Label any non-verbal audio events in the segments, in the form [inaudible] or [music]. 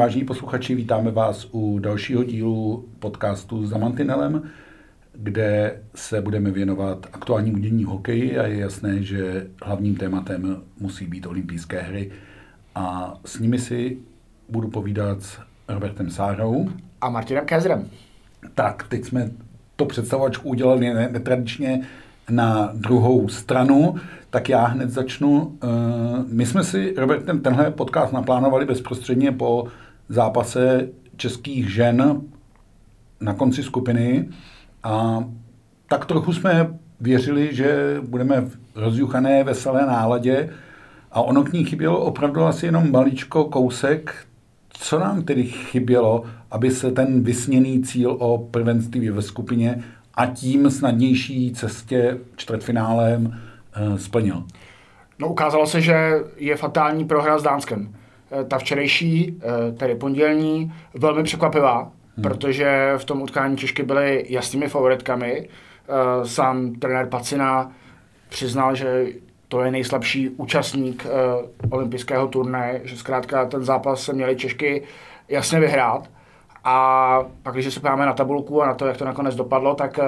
Vážení posluchači, vítáme vás u dalšího dílu podcastu za Mantinelem, kde se budeme věnovat aktuálnímu dění hokeji a je jasné, že hlavním tématem musí být olympijské hry. A s nimi si budu povídat s Robertem Sárou. A Martinem Kézrem. Tak, teď jsme to představovačku udělali netradičně na druhou stranu, tak já hned začnu. Eh, my jsme si, Robert, ten, tenhle podcast naplánovali bezprostředně po zápase českých žen na konci skupiny a tak trochu jsme věřili, že budeme v rozjuchané, veselé náladě a ono k ní chybělo opravdu asi jenom maličko kousek. Co nám tedy chybělo, aby se ten vysněný cíl o prvenství ve skupině a tím snadnější cestě čtvrtfinálem e, splnil? No ukázalo se, že je fatální prohra s Dánskem. E, ta včerejší, e, tedy pondělní, velmi překvapivá, hmm. protože v tom utkání Češky byly jasnými favoritkami. Sám trenér Pacina přiznal, že to je nejslabší účastník olympijského turné, že zkrátka ten zápas se měli Češky jasně vyhrát. A pak, když se podíváme na tabulku a na to, jak to nakonec dopadlo, tak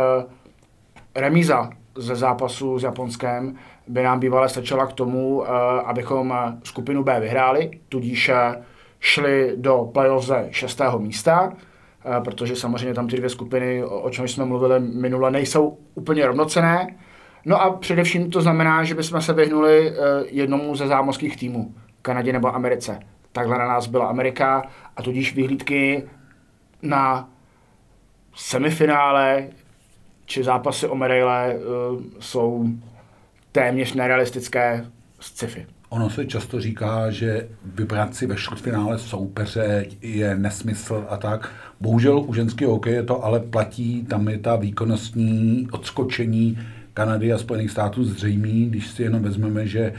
remíza ze zápasu s Japonskem by nám bývale stačila k tomu, uh, abychom skupinu B vyhráli, tudíž uh, šli do playoff ze šestého místa, uh, protože samozřejmě tam ty dvě skupiny, o, čem jsme mluvili minule, nejsou úplně rovnocené. No a především to znamená, že bychom se vyhnuli jednomu ze zámořských týmů, Kanadě nebo Americe. Takhle na nás byla Amerika a tudíž vyhlídky na semifinále či zápasy o medaile uh, jsou téměř nerealistické sci-fi. Ono se často říká, že vybrat si ve čtvrtfinále soupeře je nesmysl a tak. Bohužel u ženského hokeje to ale platí, tam je ta výkonnostní odskočení Kanady a Spojených států zřejmý, když si jenom vezmeme, že eh,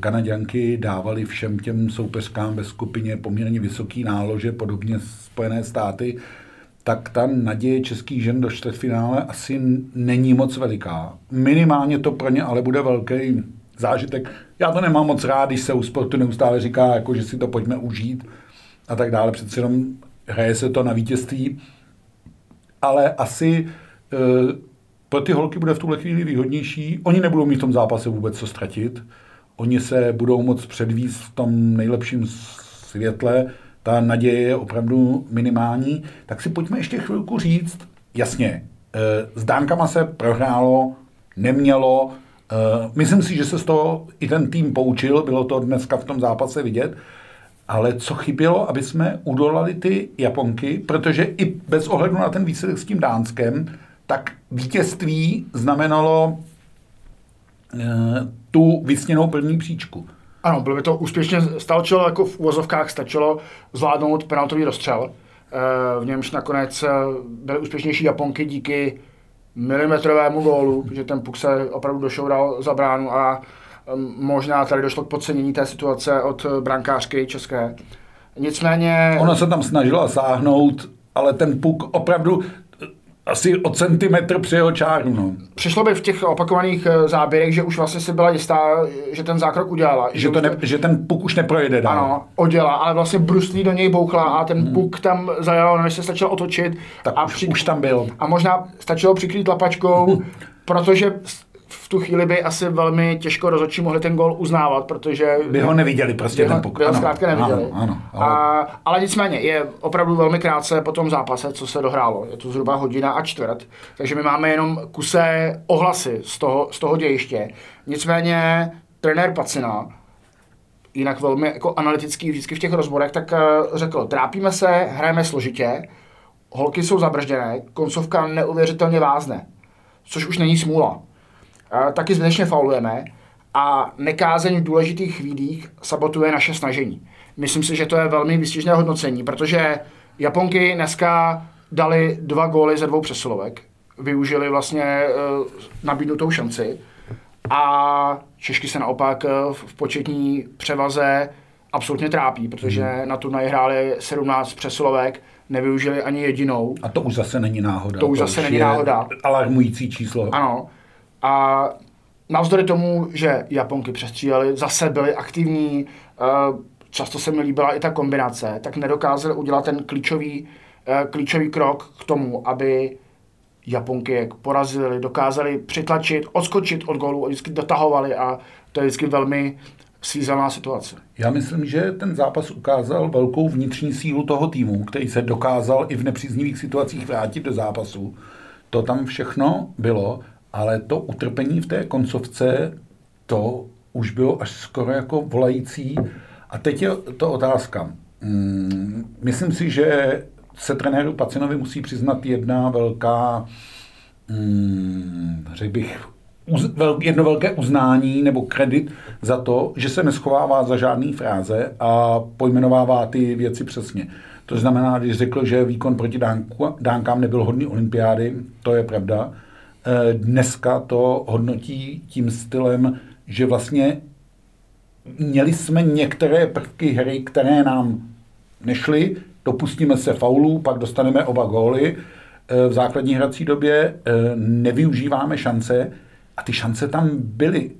Kanaděnky dávali všem těm soupeřkám ve skupině poměrně vysoký nálože, podobně Spojené státy, tak ta naděje českých žen do čtvrtfinále asi není moc veliká. Minimálně to pro ně ale bude velký zážitek. Já to nemám moc rád, když se u sportu neustále říká, jako, že si to pojďme užít a tak dále. Přece jenom hraje se to na vítězství, ale asi e, pro ty holky bude v tuhle chvíli výhodnější. Oni nebudou mít v tom zápase vůbec co ztratit. Oni se budou moc předvíst v tom nejlepším světle ta naděje je opravdu minimální, tak si pojďme ještě chvilku říct, jasně, eh, s dánkama se prohrálo, nemělo, eh, myslím si, že se z toho i ten tým poučil, bylo to dneska v tom zápase vidět, ale co chybělo, aby jsme udolali ty Japonky, protože i bez ohledu na ten výsledek s tím Dánskem, tak vítězství znamenalo eh, tu vysněnou první příčku. Ano, bylo by to úspěšně, stačilo jako v úvozovkách stačilo zvládnout penaltový rozstřel, eh, v němž nakonec eh, byly úspěšnější Japonky díky milimetrovému gólu, že ten puk se opravdu došoural za bránu a možná tady došlo k podcenění té situace od brankářky české. Nicméně... Ona se tam snažila sáhnout, ale ten puk opravdu asi o centimetr při jeho čáru. No. Přišlo by v těch opakovaných eh, záběrech, že už vlastně si byla jistá, že ten zákrok udělala. Že, to ne, že ten puk už neprojede dál. Ano, oděla, ale vlastně bruslí do něj bouchla a ten hmm. puk tam zajel, než se stačil otočit. Tak a už, při... už tam byl. A možná stačilo přikrýt lapačkou, [laughs] protože v tu chvíli by asi velmi těžko rozhodčí mohli ten gol uznávat, protože... By ho neviděli prostě by ten. By ho zkrátka neviděli. Ano, ano, ale... A, ale nicméně je opravdu velmi krátce po tom zápase, co se dohrálo. Je to zhruba hodina a čtvrt, takže my máme jenom kuse ohlasy z toho, z toho dějiště. Nicméně trenér Pacina, jinak velmi jako analytický vždycky v těch rozborech, tak eh, řekl, trápíme se, hrajeme složitě, holky jsou zabržděné, koncovka neuvěřitelně vázne, což už není smůla taky zbytečně faulujeme a nekázeň v důležitých chvílích sabotuje naše snažení. Myslím si, že to je velmi výstižné hodnocení, protože Japonky dneska dali dva góly ze dvou přesilovek, využili vlastně uh, nabídnutou šanci a Češky se naopak uh, v početní převaze absolutně trápí, protože hmm. na turnaji hráli 17 přesilovek, nevyužili ani jedinou. A to už zase není náhoda. To už to zase už není náhoda. Alarmující číslo. Ano. A navzdory tomu, že Japonky přestřílely, zase byly aktivní, uh, často se mi líbila i ta kombinace, tak nedokázali udělat ten klíčový, eh, klíčový krok k tomu, aby Japonky jak porazili, dokázali přitlačit, odskočit od gólu, vždycky dotahovali a to je vždycky velmi svízelná situace. Já myslím, že ten zápas ukázal velkou vnitřní sílu toho týmu, který se dokázal i v nepříznivých situacích vrátit do zápasu. To tam všechno bylo, ale to utrpení v té koncovce, to už bylo až skoro jako volající. A teď je to otázka. Hmm, myslím si, že se trenéru Pacinovi musí přiznat jedna velká, hmm, řekl bych, uz, vel, jedno velké uznání nebo kredit za to, že se neschovává za žádný fráze a pojmenovává ty věci přesně. To znamená, když řekl, že výkon proti Dánku, Dánkám nebyl hodný olympiády, to je pravda. E, dneska to hodnotí tím stylem, že vlastně měli jsme některé prvky hry, které nám nešly, dopustíme se faulů, pak dostaneme oba góly e, v základní hrací době, e, nevyužíváme šance, a ty šance tam byly.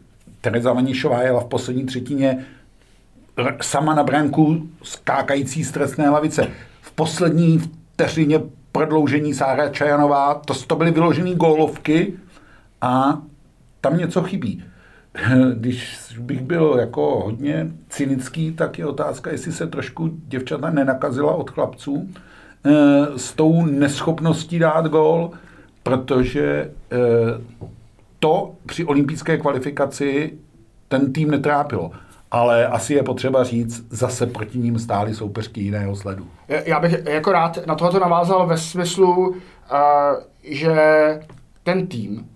Tereza Vanišová jela v poslední třetině sama na branku skákající z trestné lavice. V poslední vteřině prodloužení Sára Čajanová, to, to byly vyložené gólovky a tam něco chybí. [laughs] Když bych byl jako hodně cynický, tak je otázka, jestli se trošku děvčata nenakazila od chlapců eh, s tou neschopností dát gól, protože eh, to při olympijské kvalifikaci ten tým netrápilo. Ale asi je potřeba říct, zase proti ním stály soupeřky jiného sledu. Já bych jako rád na tohoto navázal ve smyslu, uh, že ten tým,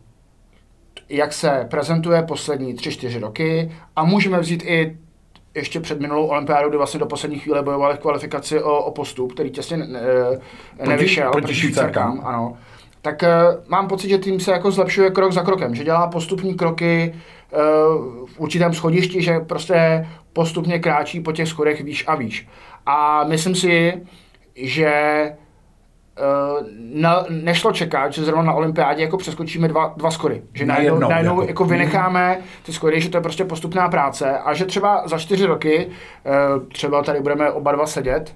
jak se prezentuje poslední tři čtyři roky a můžeme vzít i ještě před minulou olympiádou, kdy vlastně do poslední chvíle bojovali v kvalifikaci o, o postup, který těsně ne, nevyšel. Proti, proti Švýcarkám. Ano tak uh, mám pocit, že tým se jako zlepšuje krok za krokem, že dělá postupní kroky v určitém schodišti, že prostě postupně kráčí po těch schodech výš a výš. A myslím si, že uh, na, nešlo čekat, že zrovna na olympiádě jako přeskočíme dva, dva schody. Že na najednou, jednou, najednou jako. jako vynecháme ty schody, že to je prostě postupná práce a že třeba za čtyři roky, uh, třeba tady budeme oba dva sedět,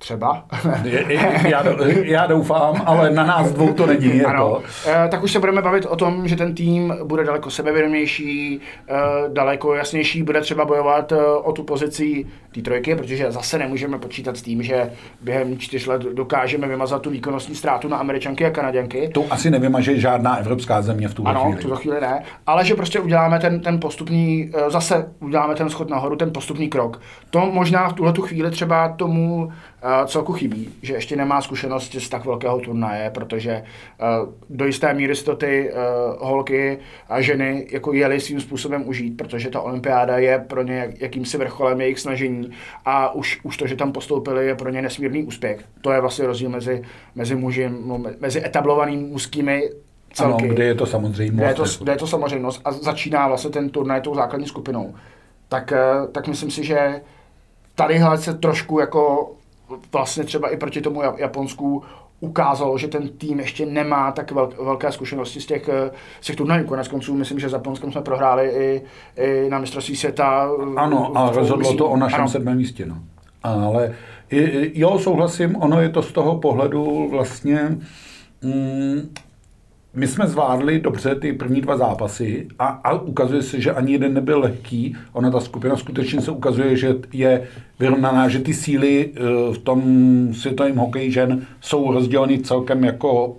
Třeba. já, já doufám, ale na nás dvou to není. Jako. Ano. E, tak už se budeme bavit o tom, že ten tým bude daleko sebevědomější, e, daleko jasnější, bude třeba bojovat e, o tu pozici té trojky, protože zase nemůžeme počítat s tím, že během čtyř let dokážeme vymazat tu výkonnostní ztrátu na američanky a kanaděnky. To asi nevymaže žádná evropská země v tuhle ano, chvíli. v tuto chvíli ne, ale že prostě uděláme ten, ten postupný, zase uděláme ten schod nahoru, ten postupný krok. To možná v tuhle chvíli třeba tomu celku chybí, že ještě nemá zkušenosti z tak velkého turnaje, protože uh, do jisté míry si to ty uh, holky a ženy jako jeli svým způsobem užít, protože ta olympiáda je pro ně jak, jakýmsi vrcholem jejich snažení a už, už to, že tam postoupili, je pro ně nesmírný úspěch. To je vlastně rozdíl mezi, mezi muži, mezi etablovanými mužskými celky. Ano, kde je to samozřejmost. Kde je to, kde je to samozřejmost a začíná vlastně ten turnaj tou základní skupinou. Tak, eh, tak myslím si, že tadyhle se trošku jako vlastně třeba i proti tomu Japonsku ukázalo, že ten tým ještě nemá tak velké zkušenosti z těch, eh, z těch turnajů. Konec konců myslím, že s Japonskem jsme prohráli i, i na mistrovství světa. Ano, a rozhodlo to o našem ano. sedmém místě. No. Ale jo, souhlasím, ono je to z toho pohledu vlastně mm, my jsme zvládli dobře ty první dva zápasy a, a ukazuje se, že ani jeden nebyl lehký. Ona ta skupina skutečně se ukazuje, že je vyrovnaná, že ty síly eh, v tom světovém hokeji žen jsou rozděleny celkem jako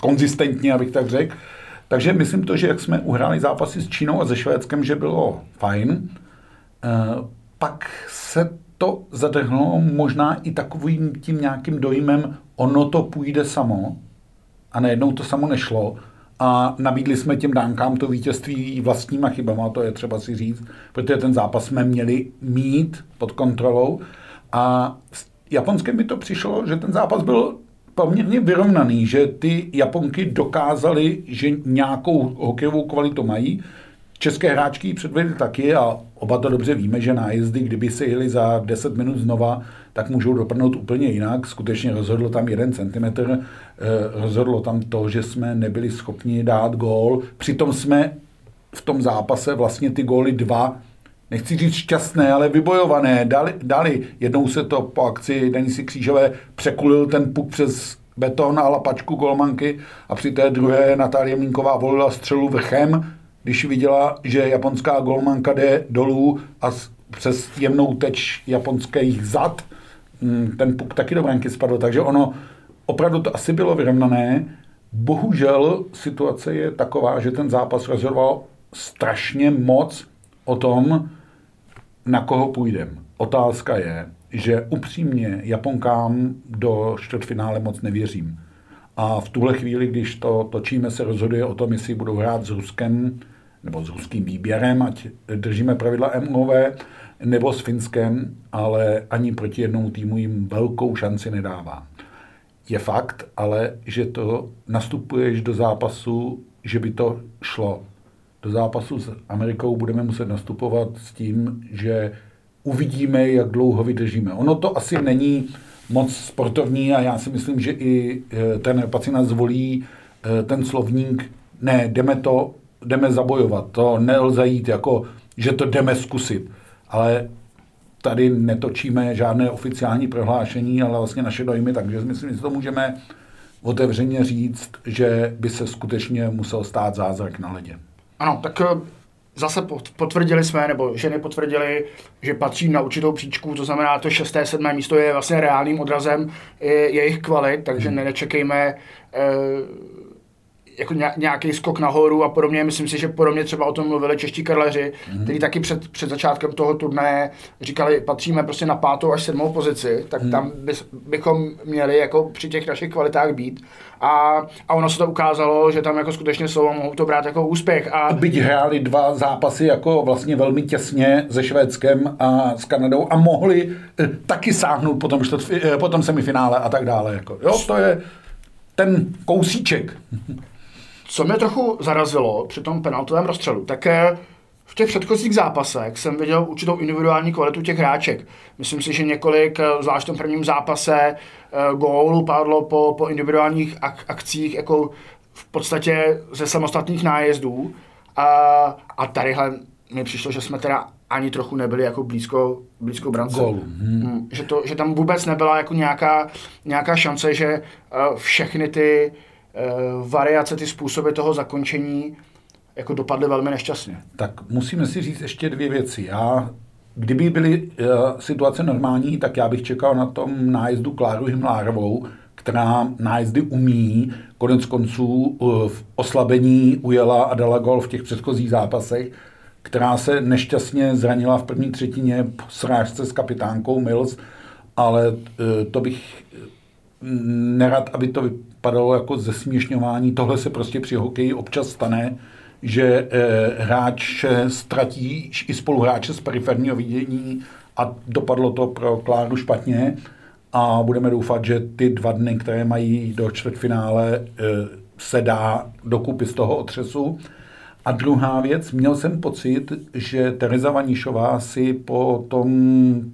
konzistentně, abych tak řekl. Takže myslím to, že jak jsme uhráli zápasy s Čínou a se Švédskem, že bylo fajn. Eh, pak se to zadrhlo možná i takovým tím nějakým dojmem, ono to půjde samo, a najednou to samo nešlo a nabídli jsme těm dánkám to vítězství vlastníma chybama, to je třeba si říct, protože ten zápas jsme měli mít pod kontrolou a s Japonskem mi to přišlo, že ten zápas byl poměrně vyrovnaný, že ty Japonky dokázaly, že nějakou hokejovou kvalitu mají, České hráčky ji předvedly taky a oba to dobře víme, že nájezdy, kdyby se jeli za 10 minut znova, tak můžou dopadnout úplně jinak. Skutečně rozhodlo tam jeden centimetr, eh, rozhodlo tam to, že jsme nebyli schopni dát gól. Přitom jsme v tom zápase vlastně ty góly dva nechci říct šťastné, ale vybojované, dali, dali. Jednou se to po akci Denisy Křížové překulil ten puk přes beton a lapačku golmanky a při té druhé Natálie Mínková volila střelu vrchem, když viděla, že japonská golmanka jde dolů a přes jemnou teč japonských zad mm, ten puk taky do branky spadl, takže ono opravdu to asi bylo vyrovnané. Bohužel situace je taková, že ten zápas rozhodoval strašně moc o tom, na koho půjdem. Otázka je, že upřímně Japonkám do čtvrtfinále moc nevěřím. A v tuhle chvíli, když to točíme, se rozhoduje o tom, jestli budou hrát s Ruskem nebo s ruským výběrem, ať držíme pravidla MOV, nebo s Finskem, ale ani proti jednomu týmu jim velkou šanci nedává. Je fakt, ale že to nastupuješ do zápasu, že by to šlo. Do zápasu s Amerikou budeme muset nastupovat s tím, že uvidíme, jak dlouho vydržíme. Ono to asi není moc sportovní a já si myslím, že i e, ten Pacina zvolí e, ten slovník, ne, jdeme to, jdeme zabojovat, to nelze jít jako, že to jdeme zkusit, ale tady netočíme žádné oficiální prohlášení, ale vlastně naše dojmy, takže myslím, že to můžeme otevřeně říct, že by se skutečně musel stát zázrak na ledě. Ano, tak e, zase potvrdili jsme, nebo ženy potvrdili, že patří na určitou příčku, to znamená, to šesté, sedmé místo je vlastně reálným odrazem jejich kvalit, takže hmm. nečekejme eh, jako nějaký skok nahoru a podobně. Myslím si, že podobně třeba o tom mluvili čeští karleři, mm-hmm. kteří taky před, před začátkem toho turné říkali, patříme prostě na pátou až sedmou pozici, tak mm. tam bys, bychom měli jako při těch našich kvalitách být. A, a ono se to ukázalo, že tam jako skutečně jsou a mohou to brát jako úspěch. A... Byť hráli dva zápasy jako vlastně velmi těsně se Švédskem a s Kanadou a mohli eh, taky sáhnout potom, eh, potom semifinále a tak dále. Jako. Jo, to je ten kousíček. Co mě trochu zarazilo při tom penaltovém rozstřelu, tak eh, v těch předchozích zápasech jsem viděl určitou individuální kvalitu těch hráček. Myslím si, že několik, eh, zvlášť v tom prvním zápase, eh, gólů padlo po, po individuálních ak- akcích, jako v podstatě ze samostatných nájezdů. A, a tadyhle mi přišlo, že jsme teda ani trochu nebyli jako blízko, blízko brance. Hmm. Hmm. Že, to, že tam vůbec nebyla jako nějaká, nějaká šance, že uh, všechny ty Eh, variace, ty způsoby toho zakončení jako dopadly velmi nešťastně. Tak musíme si říct ještě dvě věci. Já, kdyby byly uh, situace normální, tak já bych čekal na tom nájezdu Kláru Himlárovou, která nájezdy umí, konec konců uh, v oslabení ujela a dala gol v těch předchozích zápasech, která se nešťastně zranila v první třetině srážce s kapitánkou Mills, ale to bych nerad, aby to vypadalo jako zesměšňování. Tohle se prostě při hokeji občas stane, že eh, hráč ztratí i spoluhráče z periferního vidění a dopadlo to pro Kláru špatně a budeme doufat, že ty dva dny, které mají do čtvrtfinále, eh, se dá dokupy z toho otřesu. A druhá věc, měl jsem pocit, že Tereza Vanišová si po tom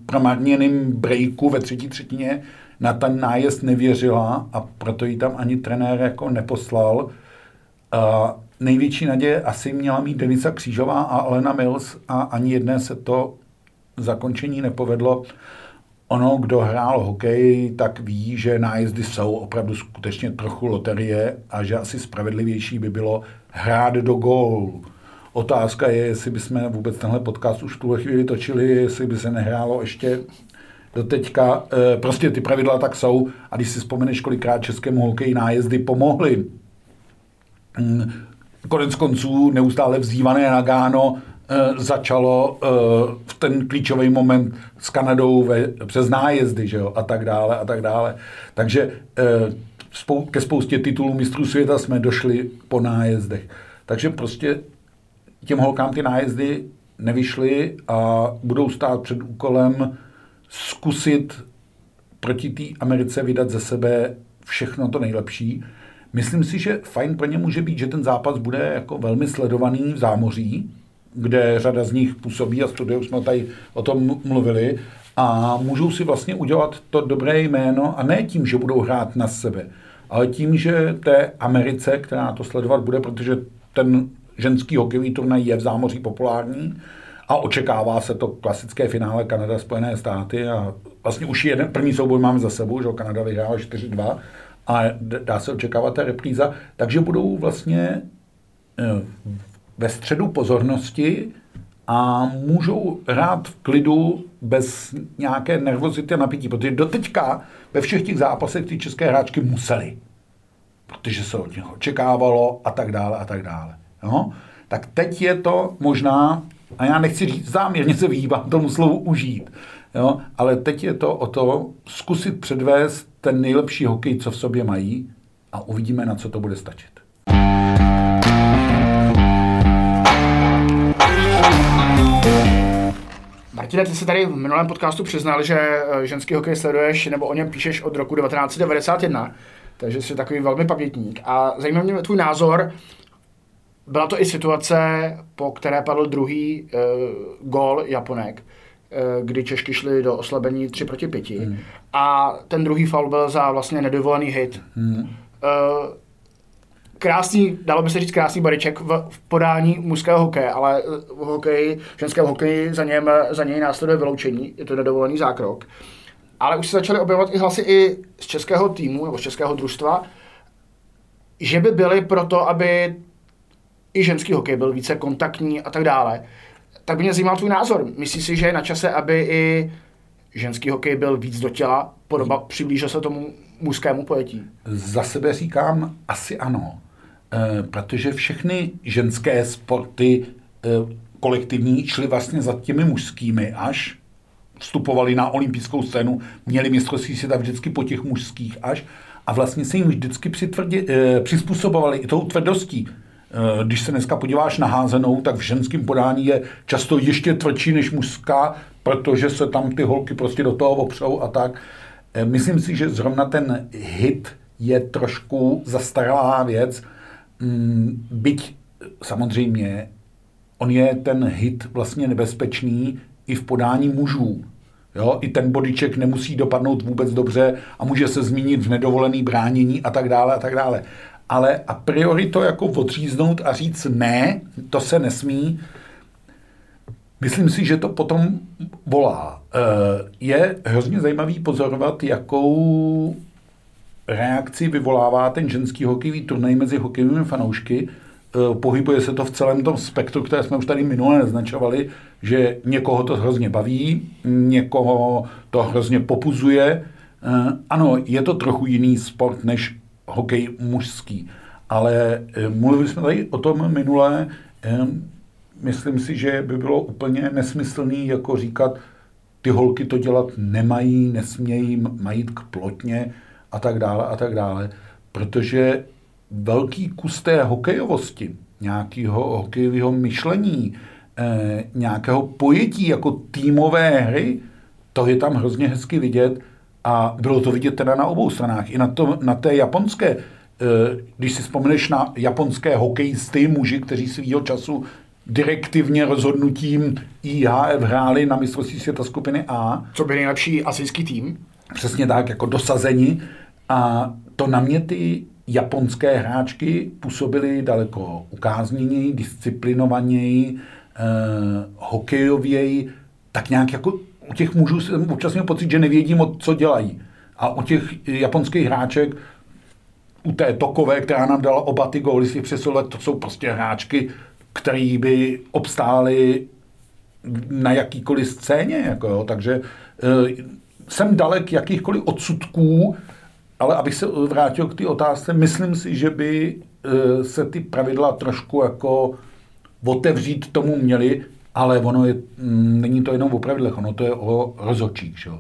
promarněném breaku ve třetí třetině na ten nájezd nevěřila a proto ji tam ani trenér jako neposlal. A největší naděje asi měla mít Denisa Křížová a Alena Mills a ani jedné se to zakončení nepovedlo. Ono, kdo hrál hokej, tak ví, že nájezdy jsou opravdu skutečně trochu loterie a že asi spravedlivější by bylo hrát do gólu. Otázka je, jestli bychom vůbec tenhle podcast už v tuhle chvíli točili, jestli by se nehrálo ještě do teďka, eh, prostě ty pravidla tak jsou a když si vzpomeneš, kolikrát českému hokeji nájezdy pomohly, mm, konec konců neustále vzývané Nagano eh, začalo eh, v ten klíčový moment s Kanadou ve, přes nájezdy, že jo, a tak dále, a tak dále. Takže ke spoustě titulů mistrů světa jsme došli po nájezdech. Takže prostě těm holkám ty nájezdy nevyšly a budou stát před úkolem zkusit proti té Americe vydat ze sebe všechno to nejlepší. Myslím si, že fajn pro ně může být, že ten zápas bude jako velmi sledovaný v zámoří, kde řada z nich působí a studiu jsme tady o tom mluvili a můžou si vlastně udělat to dobré jméno a ne tím, že budou hrát na sebe, ale tím, že té Americe, která to sledovat bude, protože ten ženský hokejový turnaj je v zámoří populární, A očekává se to klasické finále Kanada, Spojené státy a vlastně už jeden první souboj máme za sebou, že Kanada vyhrála 4-2 a dá se očekávat ta repríza, takže budou vlastně eh, ve středu pozornosti a můžou hrát v klidu bez nějaké nervozity a napětí, protože doteďka ve všech těch zápasech ty české hráčky museli, protože se od něho očekávalo a tak dále a tak dále. No? Tak teď je to možná, a já nechci říct, záměrně se vyhýbám tomu slovu užít, jo? ale teď je to o to zkusit předvést ten nejlepší hokej, co v sobě mají a uvidíme, na co to bude stačit. Martina, ty jsi tady v minulém podcastu přiznal, že eh, ženský hokej sleduješ nebo o něm píšeš od roku 1991, takže jsi takový velmi pamětník. A zajímá mě tvůj názor, byla to i situace, po které padl druhý uh, gól Japonek, uh, kdy Češky šly do oslabení 3 proti 5. Hmm. A ten druhý faul byl za vlastně nedovolený hit. Hmm. Uh, krásný, dalo by se říct krásný bariček v, v podání mužského hokeje, ale v hokeji, ženském hokeji za, něm, za něj následuje vyloučení, je to nedovolený zákrok. Ale už se začaly objevovat i hlasy i z českého týmu nebo z českého družstva, že by byly proto, aby i ženský hokej byl více kontaktní a tak dále. Tak by mě zajímal tvůj názor. Myslíš si, že je na čase, aby i ženský hokej byl víc do těla, podoba, přiblížil se tomu mužskému pojetí? Za sebe říkám asi ano. E, protože všechny ženské sporty e, kolektivní šly vlastně za těmi mužskými až, vstupovali na olympijskou scénu, měli mistrovství světa vždycky po těch mužských až a vlastně se jim vždycky přitvrdě, e, přizpůsobovali i tou tvrdostí. Eh, když se dneska podíváš na házenou, tak v ženském podání je často ještě tvrdší než mužská, protože se tam ty holky prostě do toho opřou a tak. Eh, myslím si, že zrovna ten hit je trošku zastaralá věc, mm, byť samozřejmě on je ten hit vlastně nebezpečný i v podání mužů. Jo, I ten bodyček nemusí dopadnout vůbec dobře a může se zmínit v nedovolený bránění a tak dále a tak dále ale a priori to jako odříznout a říct ne, to se nesmí, myslím si, že to potom volá. Eh, je hrozně zajímavý pozorovat, jakou reakci vyvolává ten ženský hokejový turnaj mezi hokejovými fanoušky. Eh, pohybuje se to v celém tom spektru, které jsme už tady minule naznačovali, že někoho to hrozně baví, někoho to hrozně popuzuje. Eh, ano, je to trochu jiný sport než hokej mužský. Ale eh, mluvili jsme tady o tom minulé, eh, myslím si, že by bylo úplně nesmyslný jako říkat, ty holky to dělat nemají, nesmějí, mají k plotně a tak dále a tak dále. Protože velký kus té hokejovosti, nějakého hokejového myšlení, eh, nějakého pojetí jako týmové hry, to je tam hrozně hezky vidět a bylo to vidět teda na obou stranách. I na, to, na té japonské, eh, když si vzpomeneš na japonské hokejisty, muži, kteří svýho času direktivně rozhodnutím IHF hráli na mistrovství světa skupiny A. Co by nejlepší asijský tým? Přesně tak, jako dosazení. A to na mě ty japonské hráčky působily daleko ukázněněji, disciplinovaněji, eh, hokejověji, tak nějak jako u těch mužů jsem občas měl pocit, že nevědí co dělají. A u těch japonských hráček, u té Tokové, která nám dala oba ty góly svých přesilek, to jsou prostě hráčky, který by obstály na jakýkoliv scéně. Jako jo. Takže e, jsem dalek jakýchkoliv odsudků, ale abych se vrátil k té otázce, myslím si, že by e, se ty pravidla trošku jako otevřít tomu měli, ale ono je, mm, není to jenom o pravidlech, ono to je o rozhodčích. Že? E,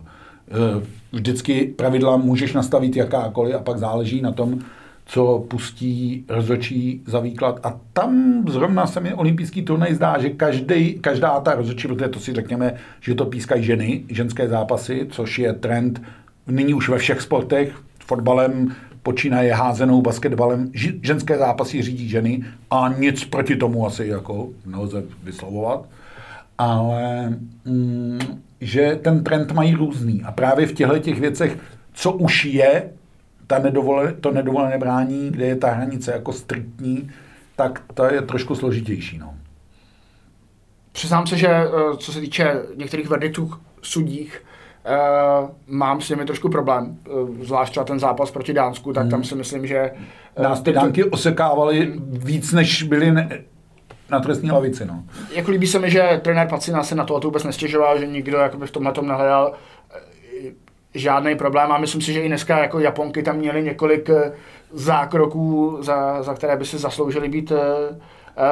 vždycky pravidla můžeš nastavit jakákoliv a pak záleží na tom, co pustí rozhodčí za výklad. A tam zrovna se mi olympijský turnaj zdá, že každý, každá ta rozhodčí, protože to si řekněme, že to pískají ženy, ženské zápasy, což je trend nyní už ve všech sportech, fotbalem, počínaje házenou, basketbalem, ženské zápasy řídí ženy a nic proti tomu asi jako nelze vyslovovat ale mm, že ten trend mají různý. A právě v těchto těch věcech, co už je ta nedovole, to nedovolené brání, kde je ta hranice jako striktní, tak to je trošku složitější. No. přiznám se, že eh, co se týče některých verdiktů sudích, Uh, mám s nimi trošku problém, uh, zvlášť třeba ten zápas proti Dánsku, tak hmm. tam si myslím, že... Uh, Nás ty Dánky to... osekávali víc, než byli ne... na trestní lavici, no. Jako líbí se mi, že trenér Pacina se na to, vůbec nestěžoval, že nikdo jakoby v tomhle tom nehledal žádný problém a myslím si, že i dneska jako Japonky tam měly několik zákroků, za, za které by si zasloužili být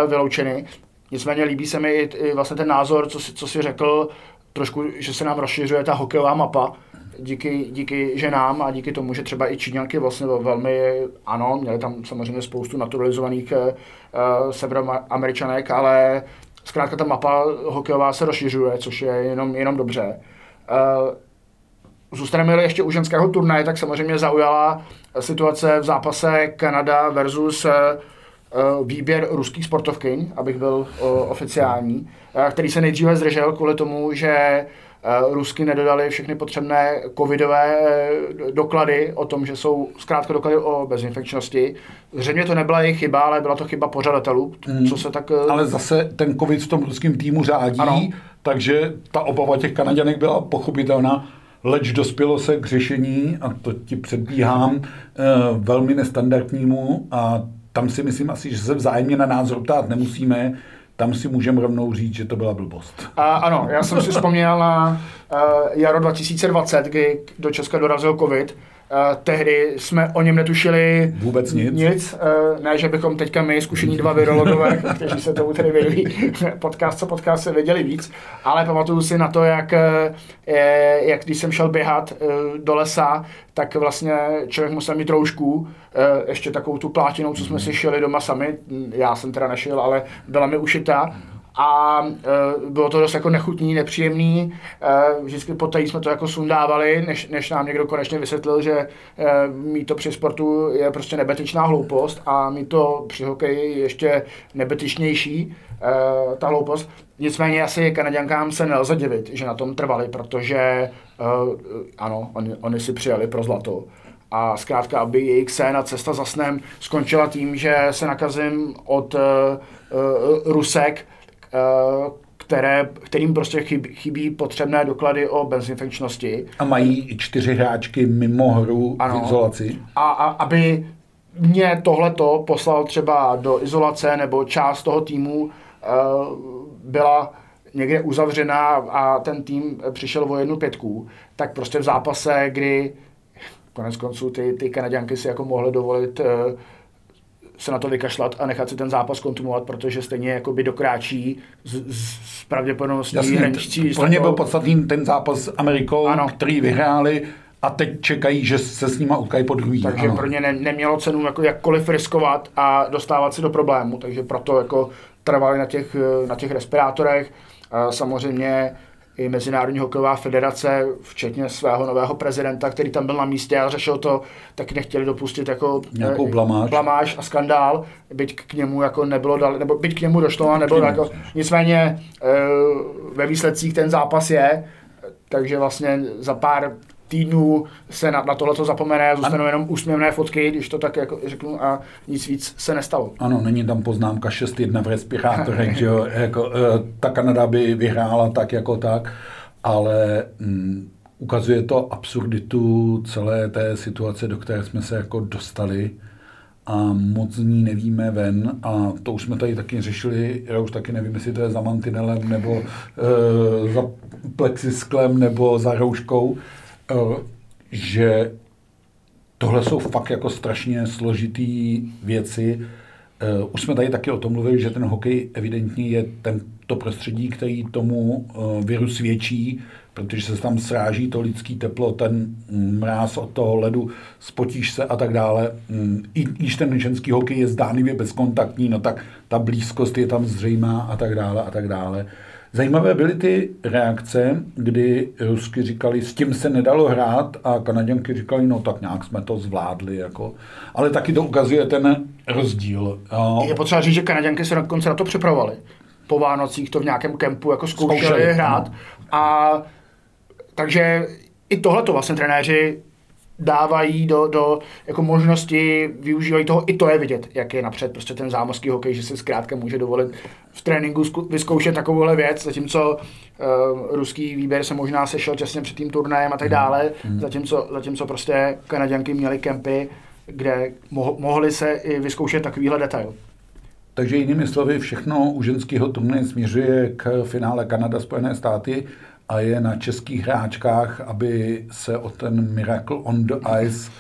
vyloučeny. Nicméně líbí se mi i, i vlastně ten názor, co si, co si řekl, trošku, že se nám rozšiřuje ta hokejová mapa díky, díky ženám a díky tomu, že třeba i Číňanky vlastně velmi, ano, měli tam samozřejmě spoustu naturalizovaných uh, severoameričanek, ale zkrátka ta mapa hokejová se rozšiřuje, což je jenom, jenom dobře. Uh, Zůstaneme ještě u ženského turnaje, tak samozřejmě zaujala situace v zápase Kanada versus Eh, výběr ruských sportovkyň, abych byl eh, oficiální, eh, který se nejdříve zdržel kvůli tomu, že Rusky nedodali všechny potřebné covidové doklady o tom, že jsou zkrátka doklady o bezinfekčnosti. Zřejmě to nebyla jejich chyba, ale byla to chyba pořadatelů, hmm. co se tak... Ale zase ten covid v tom ruském týmu řádí, ano. takže ta obava těch Kanaděnek byla pochopitelná. Leč dospělo se k řešení, a to ti předbíhám, velmi nestandardnímu a tam si myslím asi, že se vzájemně na názor ptát nemusíme, tam si můžeme rovnou říct, že to byla blbost. A, ano, já jsem si vzpomněl na uh, jaro 2020, kdy do Česka dorazil covid Uh, tehdy jsme o něm netušili vůbec nic. nic. Uh, ne, že bychom teďka my, zkušení dva virologové, [laughs] kteří se tomu tedy věděli, [laughs] podcast co podcast se věděli víc, ale pamatuju si na to, jak, je, jak když jsem šel běhat uh, do lesa, tak vlastně člověk musel mít roušku, ještě takovou tu plátinou, co jsme si šili doma sami, já jsem teda nešil, ale byla mi ušitá a e, bylo to dost jako nechutný, nepříjemný. E, vždycky poté jsme to jako sundávali, než, než nám někdo konečně vysvětlil, že e, mít to při sportu je prostě nebetičná hloupost a mít to při hokeji ještě nebetičnější, e, ta hloupost. Nicméně asi Kanaděnkám se nelze divit, že na tom trvali, protože e, ano, oni, oni si přijali pro zlato. A zkrátka, aby jejich scéna cesta za snem skončila tím, že se nakazím od uh, uh, Rusek, které, kterým prostě chybí, chybí potřebné doklady o bezinfekčnosti. A mají čtyři hráčky mimo hru ano. v izolaci. A, a aby mě tohleto poslal třeba do izolace nebo část toho týmu uh, byla někde uzavřená a ten tým přišel o jednu pětku, tak prostě v zápase, kdy konec konců ty, ty Kanaděnky si jako mohly dovolit uh, se na to vykašlat a nechat si ten zápas kontinuovat, protože stejně jakoby dokráčí z, z pravděpodobností hraničí. Pro ně byl podstatný ten zápas s Amerikou, ano. který vyhráli a teď čekají, že se s nima utkají po druhý. Takže ano. pro ně ne, nemělo cenu jako jakkoliv riskovat a dostávat se do problému, takže proto jako trvali na těch, na těch respirátorech. Samozřejmě i Mezinárodní hokejová federace, včetně svého nového prezidenta, který tam byl na místě a řešil to, tak nechtěli dopustit jako Nějakou blamáž. blamáž a skandál, byť k němu jako nebylo dal, nebo byť k němu došlo a nebylo jako, nicméně e, ve výsledcích ten zápas je, takže vlastně za pár týdnů se na, na tohle zapomene a zůstanou jenom úsměvné fotky, když to tak jako řeknu, a nic víc se nestalo. Ano, není tam poznámka 6-1 v respirátorech, že jo, [laughs] jako, e, ta Kanada by vyhrála tak jako tak, ale mm, ukazuje to absurditu celé té situace, do které jsme se jako dostali a moc z ní nevíme ven. A to už jsme tady taky řešili, já už taky nevím, jestli to je za mantinelem nebo e, za plexisklem nebo za rouškou, Eh, že tohle jsou fakt jako strašně složitý věci. Eh, už jsme tady taky o tom mluvili, že ten hokej evidentně je ten, to prostředí, který tomu eh, viru svědčí, protože se tam sráží to lidský teplo, ten mráz od toho ledu, spotíš se a tak dále. Mm, I když ten ženský hokej je zdánlivě bezkontaktní, no tak ta blízkost je tam zřejmá a tak dále a tak dále. Zajímavé byly ty reakce, kdy Rusky říkali, s tím se nedalo hrát a Kanaděnky říkali, no tak nějak jsme to zvládli. Jako. Ale taky to ukazuje ten rozdíl. Je potřeba říct, že Kanaděnky se dokonce na to připravovali. Po Vánocích to v nějakém kempu jako zkoušeli, zkoušeli hrát. No. A takže i tohle to vlastně trenéři dávají do, do jako možnosti, využívají toho, i to je vidět, jak je napřed prostě ten zámořský hokej, že si zkrátka může dovolit v tréninku vyzkoušet takovouhle věc, zatímco uh, ruský výběr se možná sešel těsně před tím turnajem a tak dále, mm. zatímco, zatímco prostě Kanaděnky měly kempy, kde mo- mohli se i vyzkoušet takovýhle detail. Takže jinými slovy, všechno u ženského turnaje směřuje k finále Kanada-Spojené státy a je na českých hráčkách, aby se o ten Miracle on the Ice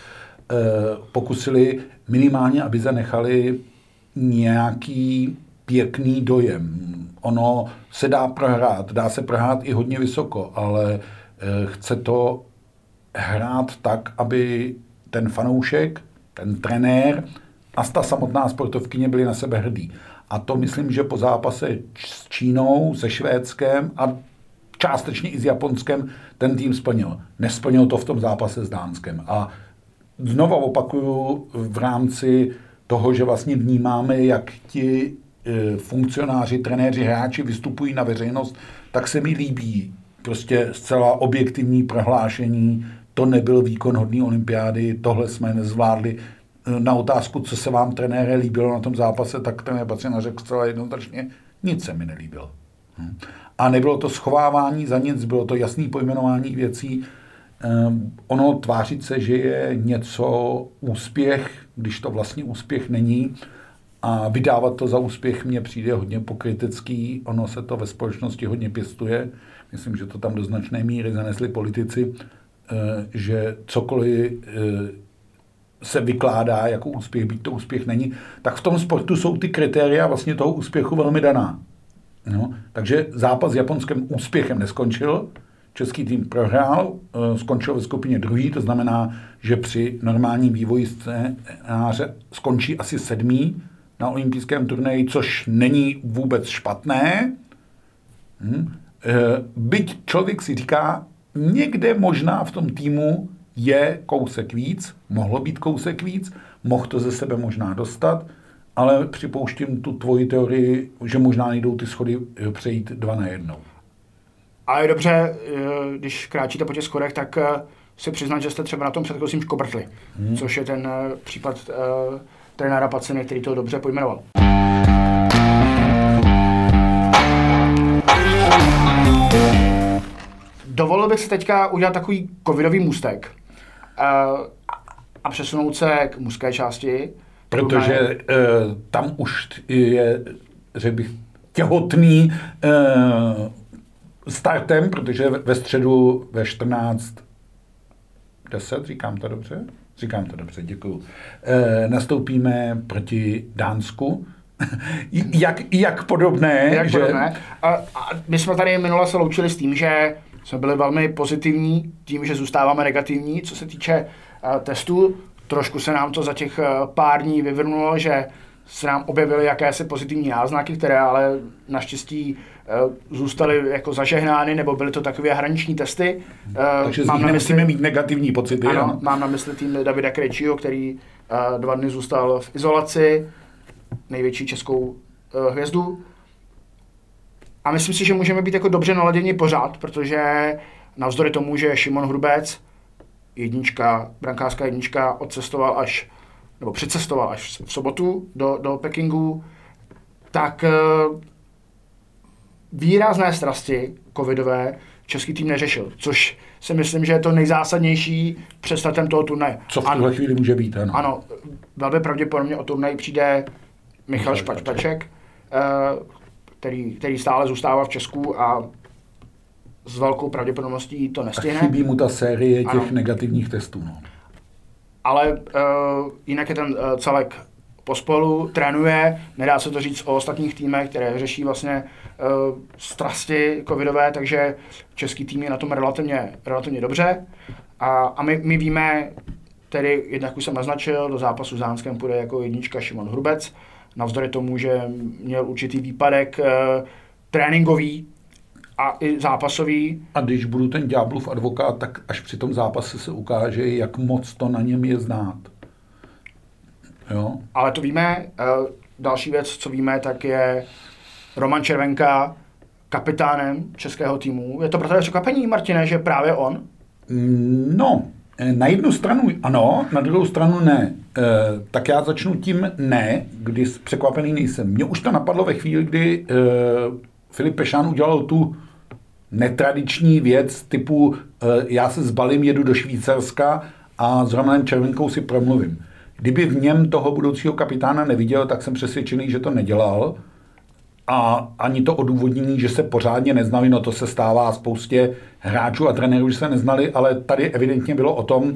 eh, pokusili minimálně, aby zanechali nějaký pěkný dojem. Ono se dá prohrát, dá se prohrát i hodně vysoko, ale eh, chce to hrát tak, aby ten fanoušek, ten trenér a ta samotná sportovkyně byli na sebe hrdí. A to myslím, že po zápase s Čínou, se Švédskem a částečně i s Japonskem ten tým splnil. Nesplnil to v tom zápase s Dánskem. A znova opakuju v rámci toho, že vlastně vnímáme, jak ti e, funkcionáři, trenéři, hráči vystupují na veřejnost, tak se mi líbí prostě zcela objektivní prohlášení, to nebyl výkon hodný olympiády, tohle jsme nezvládli. E, na otázku, co se vám trenére líbilo na tom zápase, tak trenér Bacina řekl zcela jednoznačně, nic se mi nelíbilo. Hm. A nebylo to schovávání za nic, bylo to jasné pojmenování věcí. Um, ono tvářit se, že je něco úspěch, když to vlastně úspěch není, a vydávat to za úspěch mně přijde hodně pokritický. Ono se to ve společnosti hodně pěstuje. Myslím, že to tam do značné míry zanesli politici, eh, že cokoliv eh, se vykládá jako úspěch, byť to úspěch není, tak v tom sportu jsou ty kritéria vlastně toho úspěchu velmi daná. No, takže zápas s Japonskem úspěchem neskončil. Český tým prohrál, eh, skončil ve skupině druhý, to znamená, že při normálním vývoji scénáře skončí asi sedmý na olympijském turnaji, což není vůbec špatné. Hm. Eh, byť člověk si říká, někde možná v tom týmu je kousek víc, mohlo být kousek víc, mohl to ze sebe možná dostat, ale připouštím tu tvoji teorii, že možná nejdou ty schody eh, přejít dva na jednou. A je dobře, eh, když kráčíte po těch schodech, tak eh, si přiznat, že jste třeba na tom předchozím škobrtli, hmm. což je ten případ uh, trenéra Paciny, který to dobře pojmenoval. Dovolil bych si teďka udělat takový covidový můstek uh, a přesunout se k mužské části, Protože uh, tam už je, řekl bych, těhotný uh, startem, protože ve středu ve 14 10, říkám to dobře? Říkám to dobře, děkuju. E, nastoupíme proti Dánsku. [laughs] jak, jak podobné. Jak že... podobné. A, a my jsme tady minule se loučili s tím, že jsme byli velmi pozitivní, tím, že zůstáváme negativní, co se týče testů. Trošku se nám to za těch eh, pár dní vyvrnulo, že se nám objevily jakési pozitivní náznaky, které ale naštěstí eh, zůstaly jako zažehnány, nebo byly to takové hraniční testy. Eh, Takže mám na mysli, mít negativní pocity. Ano, ano, mám na mysli tým Davida Krejčího, který dva dny zůstal v izolaci, největší českou hvězdu. A myslím si, že můžeme být jako dobře naladěni pořád, protože navzdory tomu, že Šimon Hrubec jednička, brankářská jednička odcestoval až, nebo přicestoval až v sobotu do, do Pekingu, tak eh, výrazné strasti covidové český tým neřešil, což si myslím, že je to nejzásadnější před startem toho turnaje. Co v tuhle chvíli může být, ano. Ano, velmi pravděpodobně o turnaj přijde Michal Špačpaček, eh, který, který stále zůstává v Česku a s velkou pravděpodobností to nestihne. A chybí mu ta série těch ano. negativních testů. No. Ale uh, jinak je ten uh, celek pospolu, trénuje, nedá se to říct o ostatních týmech, které řeší vlastně uh, strasti covidové, takže český tým je na tom relativně, relativně dobře. A, a my, my víme, tedy jednak už jsem naznačil, do zápasu s Zánskem půjde jako jednička Šimon Hrubec, navzdory tomu, že měl určitý výpadek uh, tréninkový, a i zápasový. A když budu ten ďáblův advokát, tak až při tom zápase se ukáže, jak moc to na něm je znát. Jo? Ale to víme. Eh, další věc, co víme, tak je Roman Červenka kapitánem českého týmu. Je to pro tebe překvapení, Martine, že právě on? Mm, no, Eh, na jednu stranu ano, na druhou stranu ne. E, tak já začnu tím ne, kdy překvapený nejsem. Mně už to napadlo ve chvíli, kdy e, Filip Pešán udělal tu netradiční věc typu e, já se zbalím, jedu do Švýcarska a s Romanem Červenkou si promluvím. Kdyby v něm toho budoucího kapitána neviděl, tak jsem přesvědčený, že to nedělal. A ani to odůvodnění, že se pořádně neznali, no to se stává spoustě hráčů a trenérů, že se neznali, ale tady evidentně bylo o tom,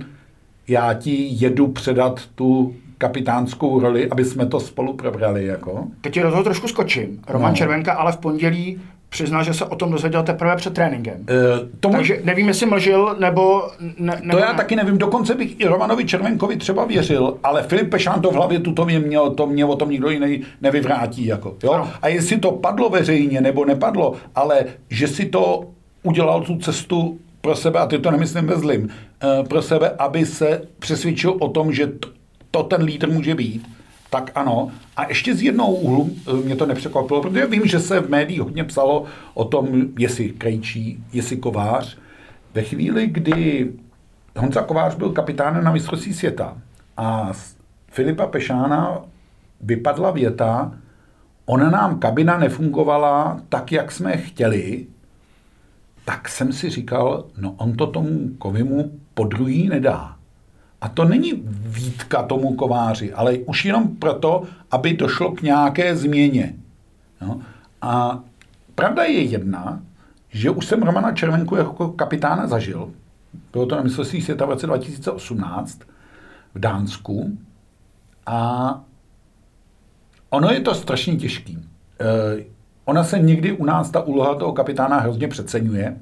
já ti jedu předat tu kapitánskou roli, aby jsme to spolu probrali. Jako. Teď ti do toho trošku skočím. Roman no. Červenka ale v pondělí přiznal, že se o tom dozvěděl teprve před tréninkem. Uh, tomu... Takže nevím, jestli mlžil, nebo... Ne, nebo to já ne. taky nevím. Dokonce bych i Romanovi Červenkovi třeba věřil, ale Filip Pešán to v hlavě tuto mě měl, to mě o tom nikdo jiný nevyvrátí. Jako, jo? A jestli to padlo veřejně, nebo nepadlo, ale že si to udělal tu cestu pro sebe, a ty to nemyslím ve zlým, uh, pro sebe, aby se přesvědčil o tom, že to ten lídr může být, tak ano. A ještě z jednou úhlu eh, mě to nepřekvapilo, protože vím, že se v médiích hodně psalo o tom, jestli Krejčí, jestli Kovář. Ve chvíli, kdy Honza Kovář byl kapitánem na mistrovství světa a z Filipa Pešána vypadla věta, ona nám kabina nefungovala tak, jak jsme chtěli, tak jsem si říkal, no on to tomu Kovimu po druhý nedá. A to není výtka tomu kováři, ale už jenom proto, aby došlo k nějaké změně. No. A pravda je jedna, že už jsem Romana Červenku jako kapitána zažil. Bylo to na mistrovství světa v roce 2018 v Dánsku. A ono je to strašně těžký. E, ona se někdy u nás, ta úloha toho kapitána hrozně přeceňuje.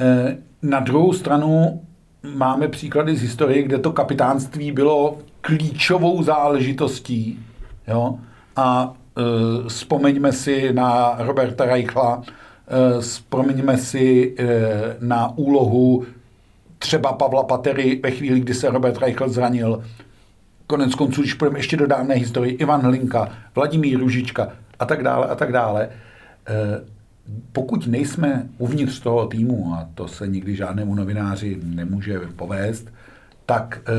E, na druhou stranu máme příklady z historie, kde to kapitánství bylo klíčovou záležitostí. Jo? A e, vzpomeňme si na Roberta Reichla, e, vzpomeňme si e, na úlohu třeba Pavla Patery ve chvíli, kdy se Robert Reichl zranil. Konec konců, když půjdeme ještě do dávné historii, Ivan Hlinka, Vladimír Ružička a tak dále a tak dále. E, pokud nejsme uvnitř toho týmu, a to se nikdy žádnému novináři nemůže povést, tak e,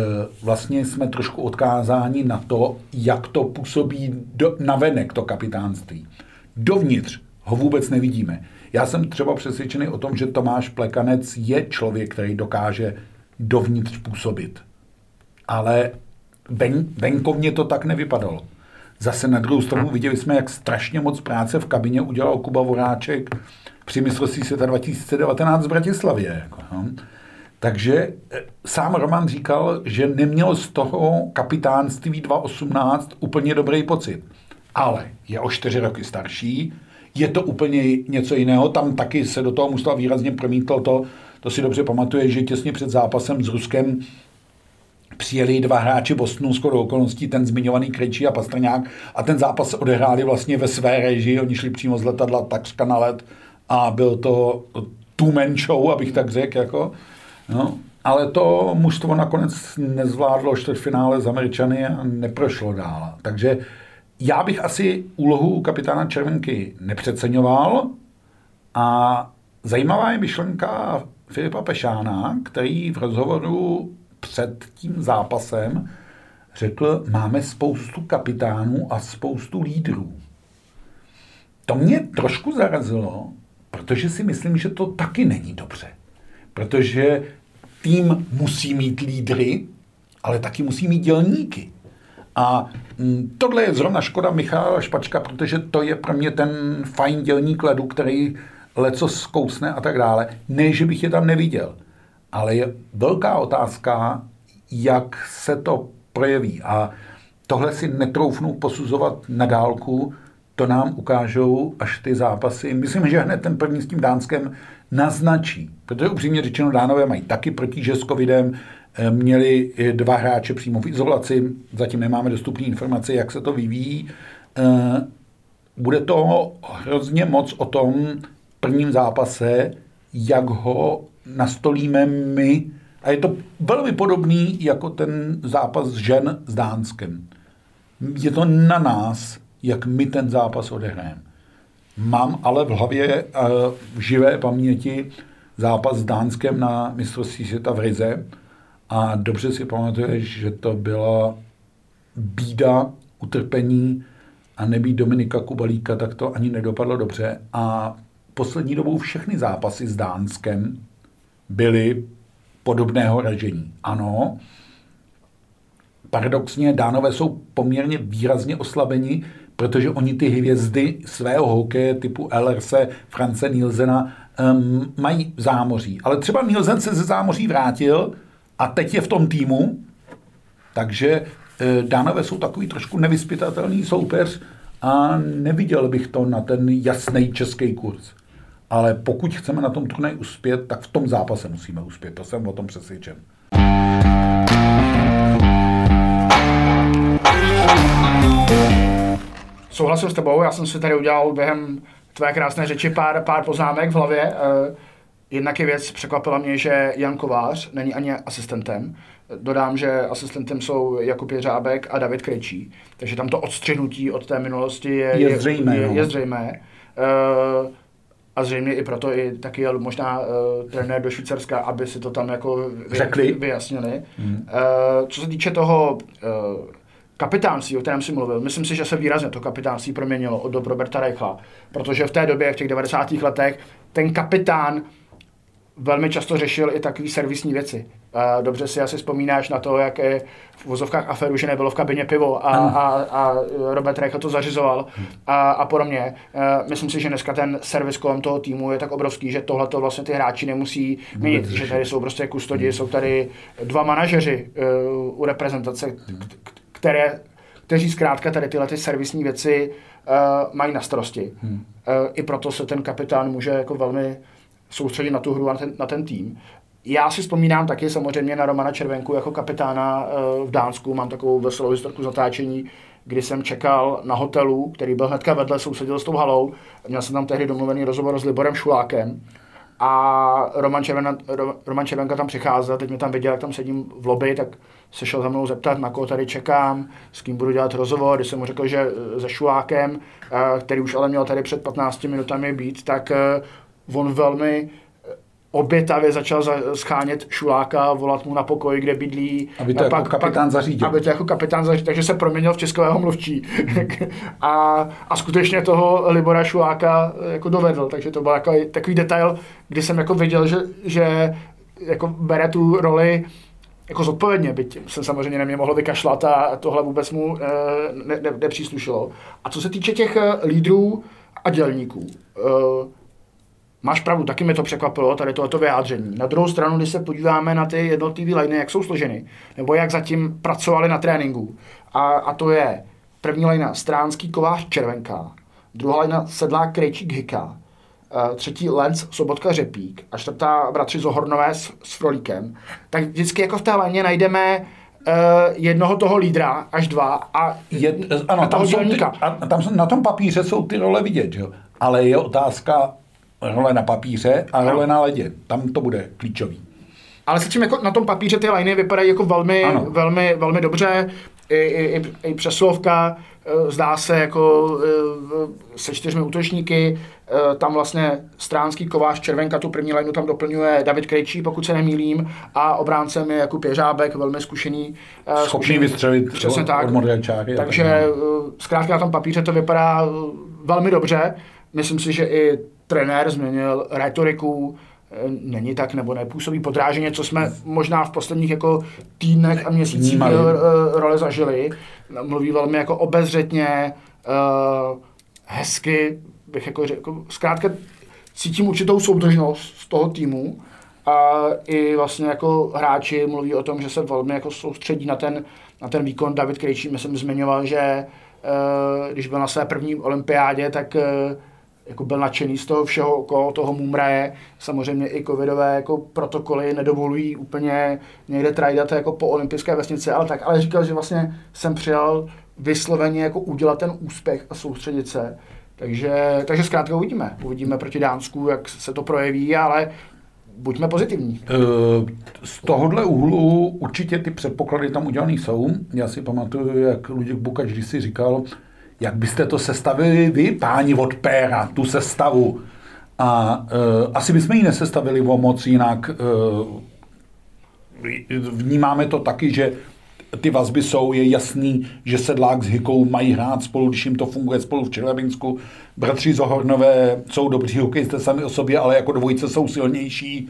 vlastně jsme trošku odkázáni na to, jak to působí do, navenek to kapitánství. Dovnitř ho vůbec nevidíme. Já jsem třeba přesvědčený o tom, že Tomáš Plekanec je člověk, který dokáže dovnitř působit. Ale ven, venkovně to tak nevypadalo. Zase na druhou stranu viděli jsme, jak strašně moc práce v kabině udělal Kuba Voráček při mistrovství světa 2019 v Bratislavě. Jako, no. Takže eh, sám Roman říkal, že neměl z toho kapitánství 2018 úplně dobrý pocit. Ale je o čtyři roky starší, je to úplně něco jiného. Tam taky se do toho musela výrazně promítl to, to si dobře pamatuje, že těsně před zápasem s Ruskem přijeli dva hráči Bostonu, skoro okolností, ten zmiňovaný Krejčí a Pastrňák a ten zápas odehráli vlastně ve své režii, oni šli přímo z letadla takřka na let a byl to two-man show, abych tak řekl, jako, no. Ale to mužstvo nakonec nezvládlo čtvrtfinále z Američany a neprošlo dál. Takže já bych asi úlohu kapitána Červenky nepřeceňoval a zajímavá je myšlenka Filipa Pešána, který v rozhovoru před tím zápasem řekl, máme spoustu kapitánů a spoustu lídrů. To mě trošku zarazilo, protože si myslím, že to taky není dobře. Protože tým musí mít lídry, ale taky musí mít dělníky. A mm, tohle je zrovna škoda Michala Špačka, protože to je pro mě ten fajn dělník ledu, který leco zkousne a tak dále. Ne, že bych je tam neviděl. Ale je velká otázka, jak se to projeví. A tohle si netroufnu posuzovat na dálku, to nám ukážou až ty zápasy. Myslím, že hned ten první s tím Dánskem naznačí, protože upřímně řečeno Dánové mají taky protíže s covidem, eh, měli dva hráče přímo v izolaci, zatím nemáme dostupné informace, jak se to vyvíjí. Eh, bude to hrozně moc o tom prvním zápase, jak ho nastolíme my. A je to velmi podobný jako ten zápas žen s Dánskem. Je to na nás, jak my ten zápas odehrajeme. Mám ale v hlavě uh, v živé paměti zápas s Dánskem na mistrovství světa v Rize a dobře si pamatuješ, že to byla bída, utrpení a nebýt Dominika Kubalíka, tak to ani nedopadlo dobře. A poslední dobou všechny zápasy s Dánskem byly podobného ražení. Ano, paradoxně Dánové jsou poměrně výrazně oslabeni, protože oni ty hvězdy svého hokeje typu LRC, France Nielsena um, mají v zámoří. Ale třeba Nielsen se ze zámoří vrátil a teď je v tom týmu, takže uh, Dánové jsou takový trošku nevyspytatelný soupeř a neviděl bych to na ten jasný český kurz. Ale pokud chceme na tom turnaji uspět, tak v tom zápase musíme uspět. To jsem o tom přesvědčen. Souhlasím s tebou, já jsem si tady udělal během tvé krásné řeči pár, pár poznámek v hlavě. Eh, jednak je věc, překvapila mě, že Jan Kovář není ani asistentem. Dodám, že asistentem jsou Jakub Jeřábek a David Krejčí. Takže tam to odstřihnutí od té minulosti je, je zřejmé. Je, no. je zřejmé. Uh, a zřejmě i proto i taky jel možná uh, trenér do Švýcarska, aby si to tam jako vy, Řekli. vyjasnili. Hmm. Uh, co se týče toho uh, kapitánství, o kterém si mluvil, myslím si, že se výrazně to kapitánství proměnilo od dob Roberta Reichla, protože v té době, v těch 90. letech, ten kapitán velmi často řešil i takové servisní věci. Dobře si asi vzpomínáš na to, jak je v vozovkách aferu, že nebylo v kabině pivo a, a, a Robert Reich to zařizoval a, a podobně. Myslím si, že dneska ten servis kolem toho týmu je tak obrovský, že tohle to vlastně ty hráči nemusí mít, že tady jsou prostě kustodi, jsou tady dva manažeři uh, u reprezentace, které, kteří zkrátka tady tyhle ty servisní věci uh, mají na starosti. Hmm. I proto se ten kapitán může jako velmi soustředit na tu hru a na ten, na ten tým. Já si vzpomínám taky samozřejmě na Romana Červenku jako kapitána uh, v Dánsku. Mám takovou veselou historku zatáčení, kdy jsem čekal na hotelu, který byl hnedka vedle, sousedil s tou halou. Měl jsem tam tehdy domluvený rozhovor s Liborem Šulákem. A Roman, Červenka, Roman Červenka tam přicházel, teď mě tam viděl, jak tam sedím v lobby, tak se šel za mnou zeptat, na koho tady čekám, s kým budu dělat rozhovor. Když jsem mu řekl, že se Šulákem, který už ale měl tady před 15 minutami být, tak on velmi obětavě začal schánět Šuláka, volat mu na pokoj, kde bydlí. Aby to pak, jako kapitán pak, zařídil. Aby to jako kapitán zařídil, takže se proměnil v českého mluvčí. [laughs] a, a skutečně toho Libora Šuláka jako dovedl, takže to byl jako takový detail, kdy jsem jako viděl, že, že jako bere tu roli jako zodpovědně, byť jsem samozřejmě neměl mohl vykašlat a tohle vůbec mu e, ne, ne, nepříslušilo. A co se týče těch eh, lídrů a dělníků, e, Máš pravdu, taky mě to překvapilo, tady tohoto vyjádření. Na druhou stranu, když se podíváme na ty jednotlivé liney, jak jsou složeny, nebo jak zatím pracovali na tréninku, a, a to je první lina Stránský Kovář Červenka, druhá lina Sedlák Krejčík Hika, uh, třetí Lenz Sobotka Řepík a čtvrtá bratři Zohornové s, s Frolíkem, tak vždycky jako v té léně najdeme uh, jednoho toho lídra až dva a, je, ano, a toho tam jsou ty, a tam jsou, na tom papíře jsou ty role vidět, jo? ale je otázka, role na papíře a role na ledě. Tam to bude klíčový. Ale se čím jako na tom papíře ty liny vypadají jako velmi, velmi, velmi dobře. I, i, i přeslovka e, zdá se jako e, se čtyřmi útočníky. E, tam vlastně Stránský kovář Červenka, tu první lineu tam doplňuje David Krejčí, pokud se nemýlím, a obráncem je Jakub Jeřábek, velmi zkušený. Schopný zkušený, vystřelit přesně tak. od čáky. Takže zkrátka na tom papíře to vypadá velmi dobře. Myslím si, že i trenér změnil retoriku, eh, není tak nebo nepůsobí podráženě, co jsme možná v posledních jako týdnech a měsících uh, roli zažili. Mluví velmi jako obezřetně, uh, hezky, bych jako řekl, zkrátka cítím určitou soudržnost z toho týmu a i vlastně jako hráči mluví o tom, že se velmi jako soustředí na ten, na ten výkon. David Krejčí, myslím, zmiňoval, že když byl na své první olympiádě, tak jako byl nadšený z toho všeho okolo toho mumraje. Samozřejmě i covidové jako protokoly nedovolují úplně někde trajdat jako po olympijské vesnici, ale tak. Ale říkal, že vlastně jsem přijal vysloveně jako udělat ten úspěch a soustředit se. Takže, takže zkrátka uvidíme. Uvidíme proti Dánsku, jak se to projeví, ale buďme pozitivní. Eh, z tohohle úhlu určitě ty předpoklady tam udělané jsou. Já si pamatuju, jak Luděk Bukač když si říkal, jak byste to sestavili vy, páni od Péra, tu sestavu. A uh, asi bychom ji nesestavili o moc jinak. Uh, vnímáme to taky, že ty vazby jsou, je jasný, že Sedlák s Hikou mají hrát spolu, když jim to funguje spolu v Čelebinsku. Bratři Zohornové jsou dobří hokejisté sami o sobě, ale jako dvojice jsou silnější.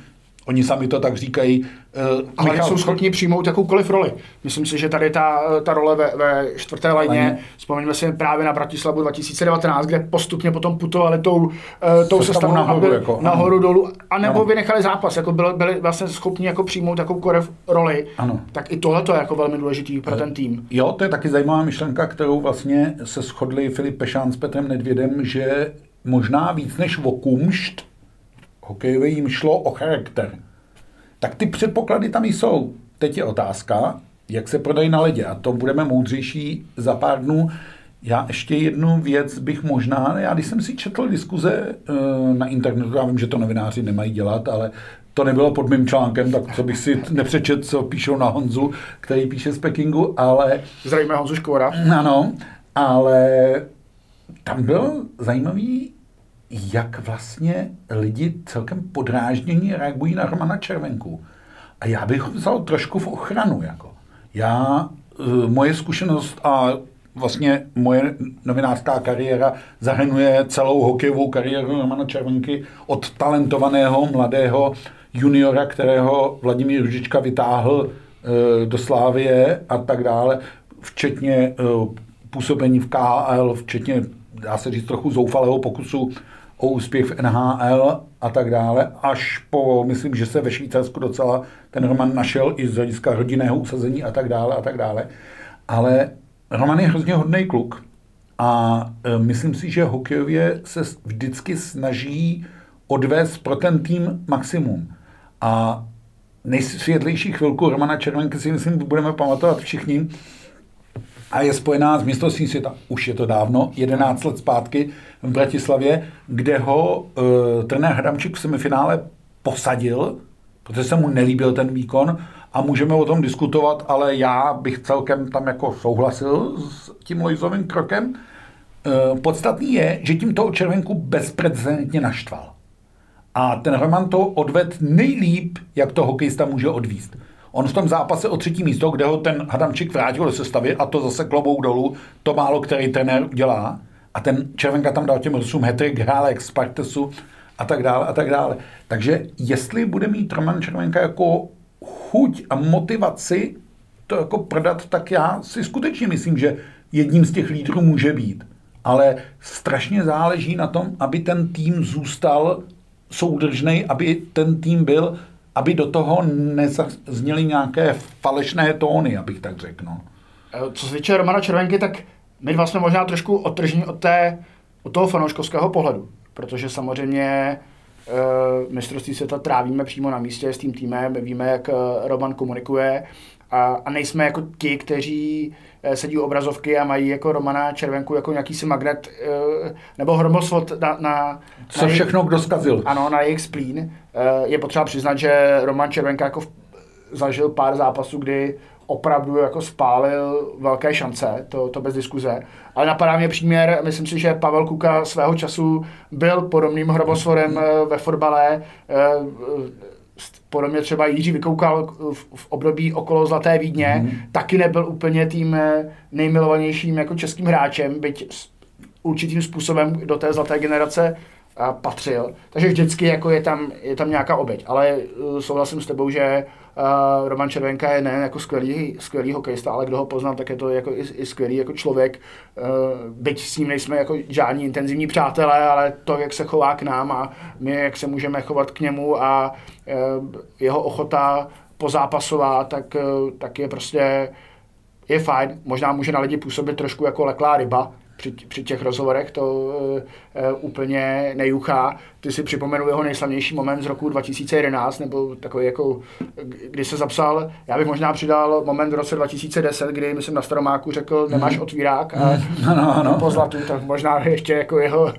Oni sami to tak říkají. Uh, Ale Michal... jsou schopni přijmout jakoukoliv roli. Myslím si, že tady ta, ta role ve, ve čtvrté lajně, vzpomeňme si právě na Bratislavu 2019, kde postupně potom putovali tou, uh, tou sestavou nahoru, byli, jako, nahoru dolů, a nebo vynechali zápas, jako byli, byli vlastně schopni jako přijmout jakoukoliv roli. Ano. Tak i tohle je jako velmi důležitý pro ten tým. Jo, to je taky zajímavá myšlenka, kterou vlastně se shodli Filip Pešán s Petrem Nedvědem, že možná víc než o kumšt, hokejově jim šlo o charakter. Tak ty předpoklady tam jsou. Teď je otázka, jak se prodají na ledě. A to budeme moudřejší za pár dnů. Já ještě jednu věc bych možná, já když jsem si četl diskuze eh, na internetu, já vím, že to novináři nemají dělat, ale to nebylo pod mým článkem, tak co bych si nepřečet, co píšou na Honzu, který píše z Pekingu, ale... Zdravíme Honzu Škvora. Ano, ale tam byl zajímavý jak vlastně lidi celkem podráždění reagují na Romana Červenku. A já bych ho vzal trošku v ochranu. Jako. Já, e, moje zkušenost a vlastně moje novinářská kariéra zahrnuje celou hokejovou kariéru Romana Červenky od talentovaného mladého juniora, kterého Vladimír Ružička vytáhl e, do Slávie a tak dále, včetně e, působení v KHL, včetně, dá se říct, trochu zoufalého pokusu o úspěch v NHL a tak dále, až po, myslím, že se ve Švýcarsku docela ten Roman našel i z hlediska rodinného usazení a tak dále a tak dále. Ale Roman je hrozně hodný kluk a e, myslím si, že hokejově se vždycky snaží odvést pro ten tým maximum. A nejsvětlejší chvilku Romana Červenky si myslím, budeme pamatovat všichni, a je spojená s mistrovstvím světa. Už je to dávno, 11 let zpátky v Bratislavě, kde ho uh, trenér Hradamčík v semifinále posadil, protože se mu nelíbil ten výkon a můžeme o tom diskutovat, ale já bych celkem tam jako souhlasil s tím Lojzovým krokem. Uh, podstatný je, že tím toho červenku bezprecedentně naštval. A ten Roman to odved nejlíp, jak to hokejista může odvíst. On v tom zápase o třetí místo, kde ho ten Hadamčík vrátil do sestavy a to zase klobou dolů, to málo který trenér udělá. A ten Červenka tam dal těm Rusům hetrik, hrál jak Spartesu a tak dále a tak dále. Takže jestli bude mít Roman Červenka jako chuť a motivaci to jako prodat, tak já si skutečně myslím, že jedním z těch lídrů může být. Ale strašně záleží na tom, aby ten tým zůstal soudržný, aby ten tým byl aby do toho nezazněly nějaké falešné tóny, abych tak řekl. No. Eh, co se týče Romana Červenky, tak my dva jsme možná trošku otržní od, té, od toho fanouškovského pohledu, protože samozřejmě uh, mistrovství světa trávíme přímo na místě s tím týmem, víme, jak uh, Roman komunikuje a, a nejsme jako ti, kteří sedí u obrazovky a mají jako Romana Červenku jako nějaký si magnet uh, nebo hromosvod na, na Co na všechno kdo zkazil. Ano, na jejich splín. Eh, je potřeba přiznat, že Roman Červenka jako zažil pár zápasů, kdy opravdu jako spálil velké šance, to, to bez diskuze. Ale napadá mě příměr, myslím si, že Pavel Kuka svého času byl podobným hrobosvorem eh, ve fotbale. Eh, podobně třeba Jiří Vykoukal v, v období okolo Zlaté Vídně, mm. taky nebyl úplně tím nejmilovanějším jako českým hráčem, byť určitým způsobem do té zlaté generace patřil. Takže vždycky jako je, tam, je tam nějaká oběť. Ale uh, souhlasím s tebou, že uh, Roman Červenka je nejen jako skvělý, skvělý hokejista, ale kdo ho poznám, tak je to jako i, i skvělý jako člověk. Uh, byť s ním nejsme jako žádní intenzivní přátelé, ale to, jak se chová k nám a my, jak se můžeme chovat k němu a uh, jeho ochota pozápasová, tak, uh, tak je prostě je fajn. Možná může na lidi působit trošku jako leklá ryba, při, při těch rozhovorech to uh, úplně nejuchá. Ty si připomenul jeho nejslavnější moment z roku 2011, nebo takový jako, kdy se zapsal, já bych možná přidal moment v roce 2010, kdy myslím na Staromáku řekl, nemáš mhm. otvírák a no, no, no. po zlatu, tak možná ještě jako jeho uh,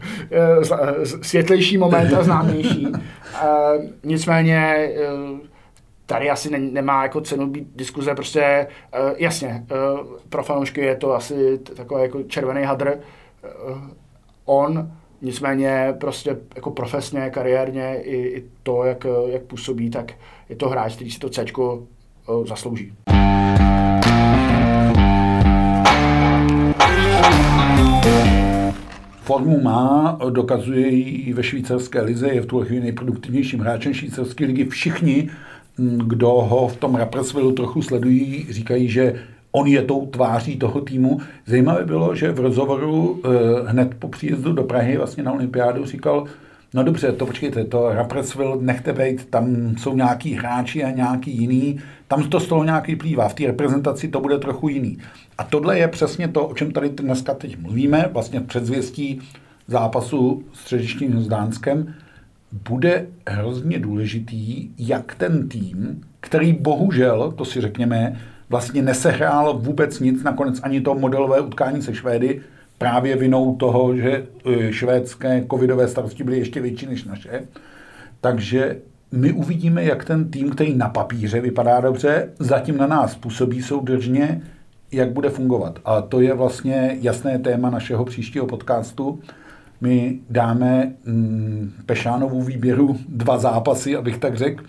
světlejší moment a známější. Uh, [laughs] nicméně uh, tady asi ne, nemá jako cenu být diskuze, prostě uh, jasně, uh, pro fanoušky je to asi takový jako červený hadr. Uh, on nicméně prostě jako profesně, kariérně i, i to, jak, jak působí, tak je to hráč, který si to C uh, zaslouží. Formu má, dokazuje ji ve švýcarské lize, je v tuhle chvíli nejproduktivnějším hráčem švýcarské ligy. Všichni, kdo ho v tom Rapperswillu trochu sledují, říkají, že on je tou tváří toho týmu. Zajímavé bylo, že v rozhovoru eh, hned po příjezdu do Prahy vlastně na olympiádu říkal, no dobře, to počkejte, to Rapperswil nechte být, tam jsou nějaký hráči a nějaký jiný, tam to z toho nějak vyplývá, v té reprezentaci to bude trochu jiný. A tohle je přesně to, o čem tady dneska teď mluvíme, vlastně předzvěstí zápasu s středičním s Dánskem, bude hrozně důležitý, jak ten tým, který bohužel, to si řekněme, vlastně nesehrál vůbec nic, nakonec ani to modelové utkání se Švédy, právě vinou toho, že e, švédské covidové starosti byly ještě větší než naše. Takže my uvidíme, jak ten tým, který na papíře vypadá dobře, zatím na nás působí soudržně, jak bude fungovat. A to je vlastně jasné téma našeho příštího podcastu. My dáme mm, Pešánovu výběru dva zápasy, abych tak řekl,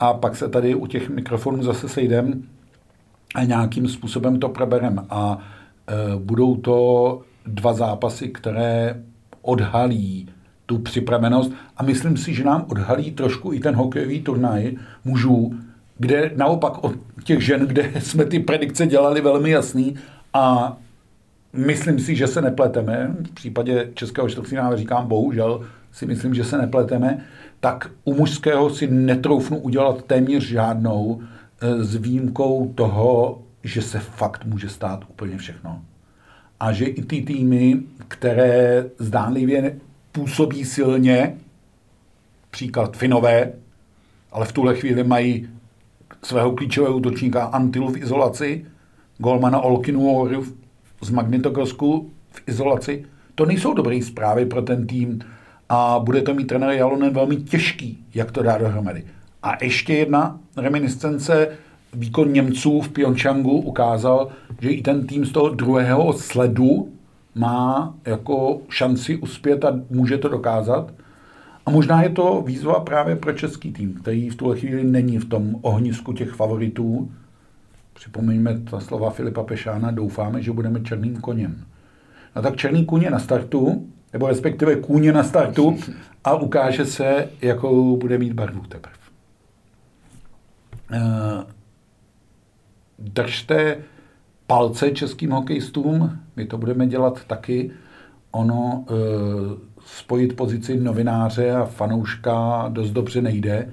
a pak se tady u těch mikrofonů zase sejdeme a nějakým způsobem to probereme. A e, budou to dva zápasy, které odhalí tu připravenost a myslím si, že nám odhalí trošku i ten hokejový turnaj mužů, kde naopak od těch žen, kde jsme ty predikce dělali velmi jasný a myslím si, že se nepleteme, v případě českého čtvrtfinále říkám bohužel, si myslím, že se nepleteme, tak u mužského si netroufnu udělat téměř žádnou eh, s výjimkou toho, že se fakt může stát úplně všechno. A že i ty týmy, které zdánlivě působí silně, příklad Finové, ale v tuhle chvíli mají svého klíčového útočníka Antilu v izolaci, golmana Olkinu z Magnitogorsku v izolaci. To nejsou dobré zprávy pro ten tým a bude to mít trenér Jalonen velmi těžký, jak to dá dohromady. A ještě jedna reminiscence, výkon Němců v Pyeongchangu ukázal, že i ten tým z toho druhého sledu má jako šanci uspět a může to dokázat. A možná je to výzva právě pro český tým, který v tuhle chvíli není v tom ohnisku těch favoritů. Připomeňme ta slova Filipa Pešána, doufáme, že budeme černým koněm. No tak černý kůň je na startu, nebo respektive kůň je na startu a ukáže se, jakou bude mít barvu teprve. Eh, držte palce českým hokejistům, my to budeme dělat taky. Ono e, spojit pozici novináře a fanouška dost dobře nejde.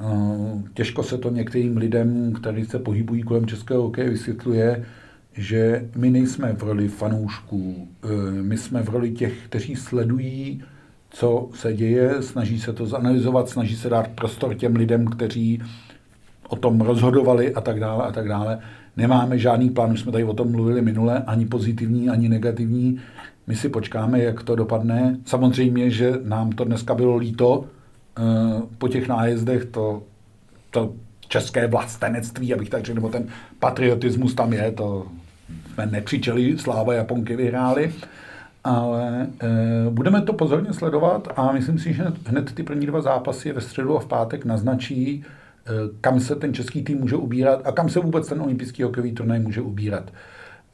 E, těžko se to některým lidem, kteří se pohybují kolem českého hokeje, vysvětluje, že my nejsme v roli fanoušků, e, my jsme v roli těch, kteří sledují, co se děje, snaží se to zanalizovat, snaží se dát prostor těm lidem, kteří o tom rozhodovali a tak dále a tak dále. Nemáme žádný plán, už jsme tady o tom mluvili minule, ani pozitivní, ani negativní. My si počkáme, jak to dopadne. Samozřejmě, že nám to dneska bylo líto eh, po těch nájezdech, to, to české vlastenectví, abych tak řekl, nebo ten patriotismus tam je, to jsme nekřičeli, sláva Japonky vyhráli, ale e, budeme to pozorně sledovat a myslím si, že hned ty první dva zápasy ve středu a v pátek naznačí, Eh, kam se ten český tým může ubírat a kam se vůbec ten olympijský hokejový turnaj může ubírat.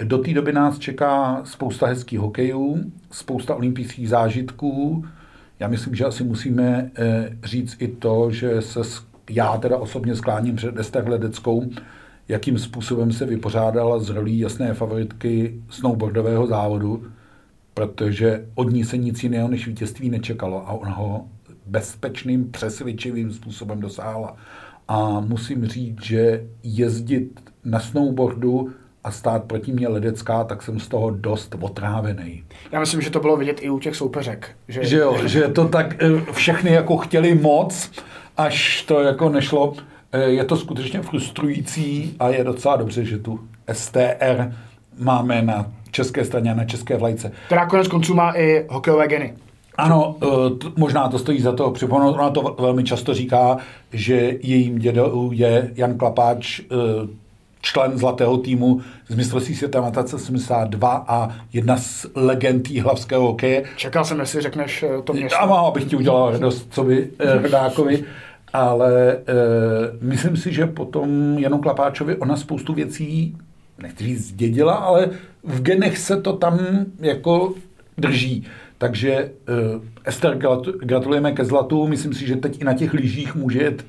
Do té doby nás čeká spousta hezkých hokejů, spousta olympijských zážitků. Já myslím, že asi musíme eh, říct i to, že se já teda osobně skláním před Ester Ledeckou, jakým způsobem se vypořádala z rolí jasné favoritky snowboardového závodu, protože od ní se nic jiného než vítězství nečekalo a ona ho bezpečným, přesvědčivým způsobem dosáhla. A musím říct, že jezdit na snowboardu a stát proti mě ledecká, tak jsem z toho dost otrávený. Já myslím, že to bylo vidět i u těch soupeřek. Že, že jo, že to tak eh, všechny jako chtěli moc, až to jako nešlo. Eh, je to skutečně frustrující a je docela dobře, že tu STR máme na české straně a na české vlajce. Která konec konců má i hokejové geny. Ano, eh, možná to stojí za to připomenout. Ona to velmi často říká, že jejím dědou je Jan Klapáč, člen zlatého týmu z mistrovství světa Matace 72 a jedna z legend hlavského hokeje. Čekal jsem, jestli řekneš eh, to město. A abych ti udělal radost, co by [laughs] Hrdákovi. ale e, myslím si, že potom Janu Klapáčovi ona spoustu věcí, nechci říct zdědila, ale v genech se to tam jako drží. Takže uh, Ester, gratulujeme ke zlatu. Myslím si, že teď i na těch lyžích může jet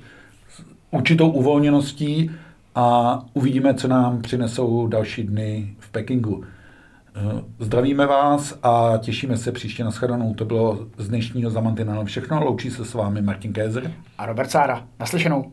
určitou uvolněností a uvidíme, co nám přinesou další dny v Pekingu. Eh, zdravíme vás a těšíme se příště na shledanou. To bylo z dnešního Zamantinelu všechno. Loučí se s vámi Martin Kézer a Robert Sára. Naslyšenou.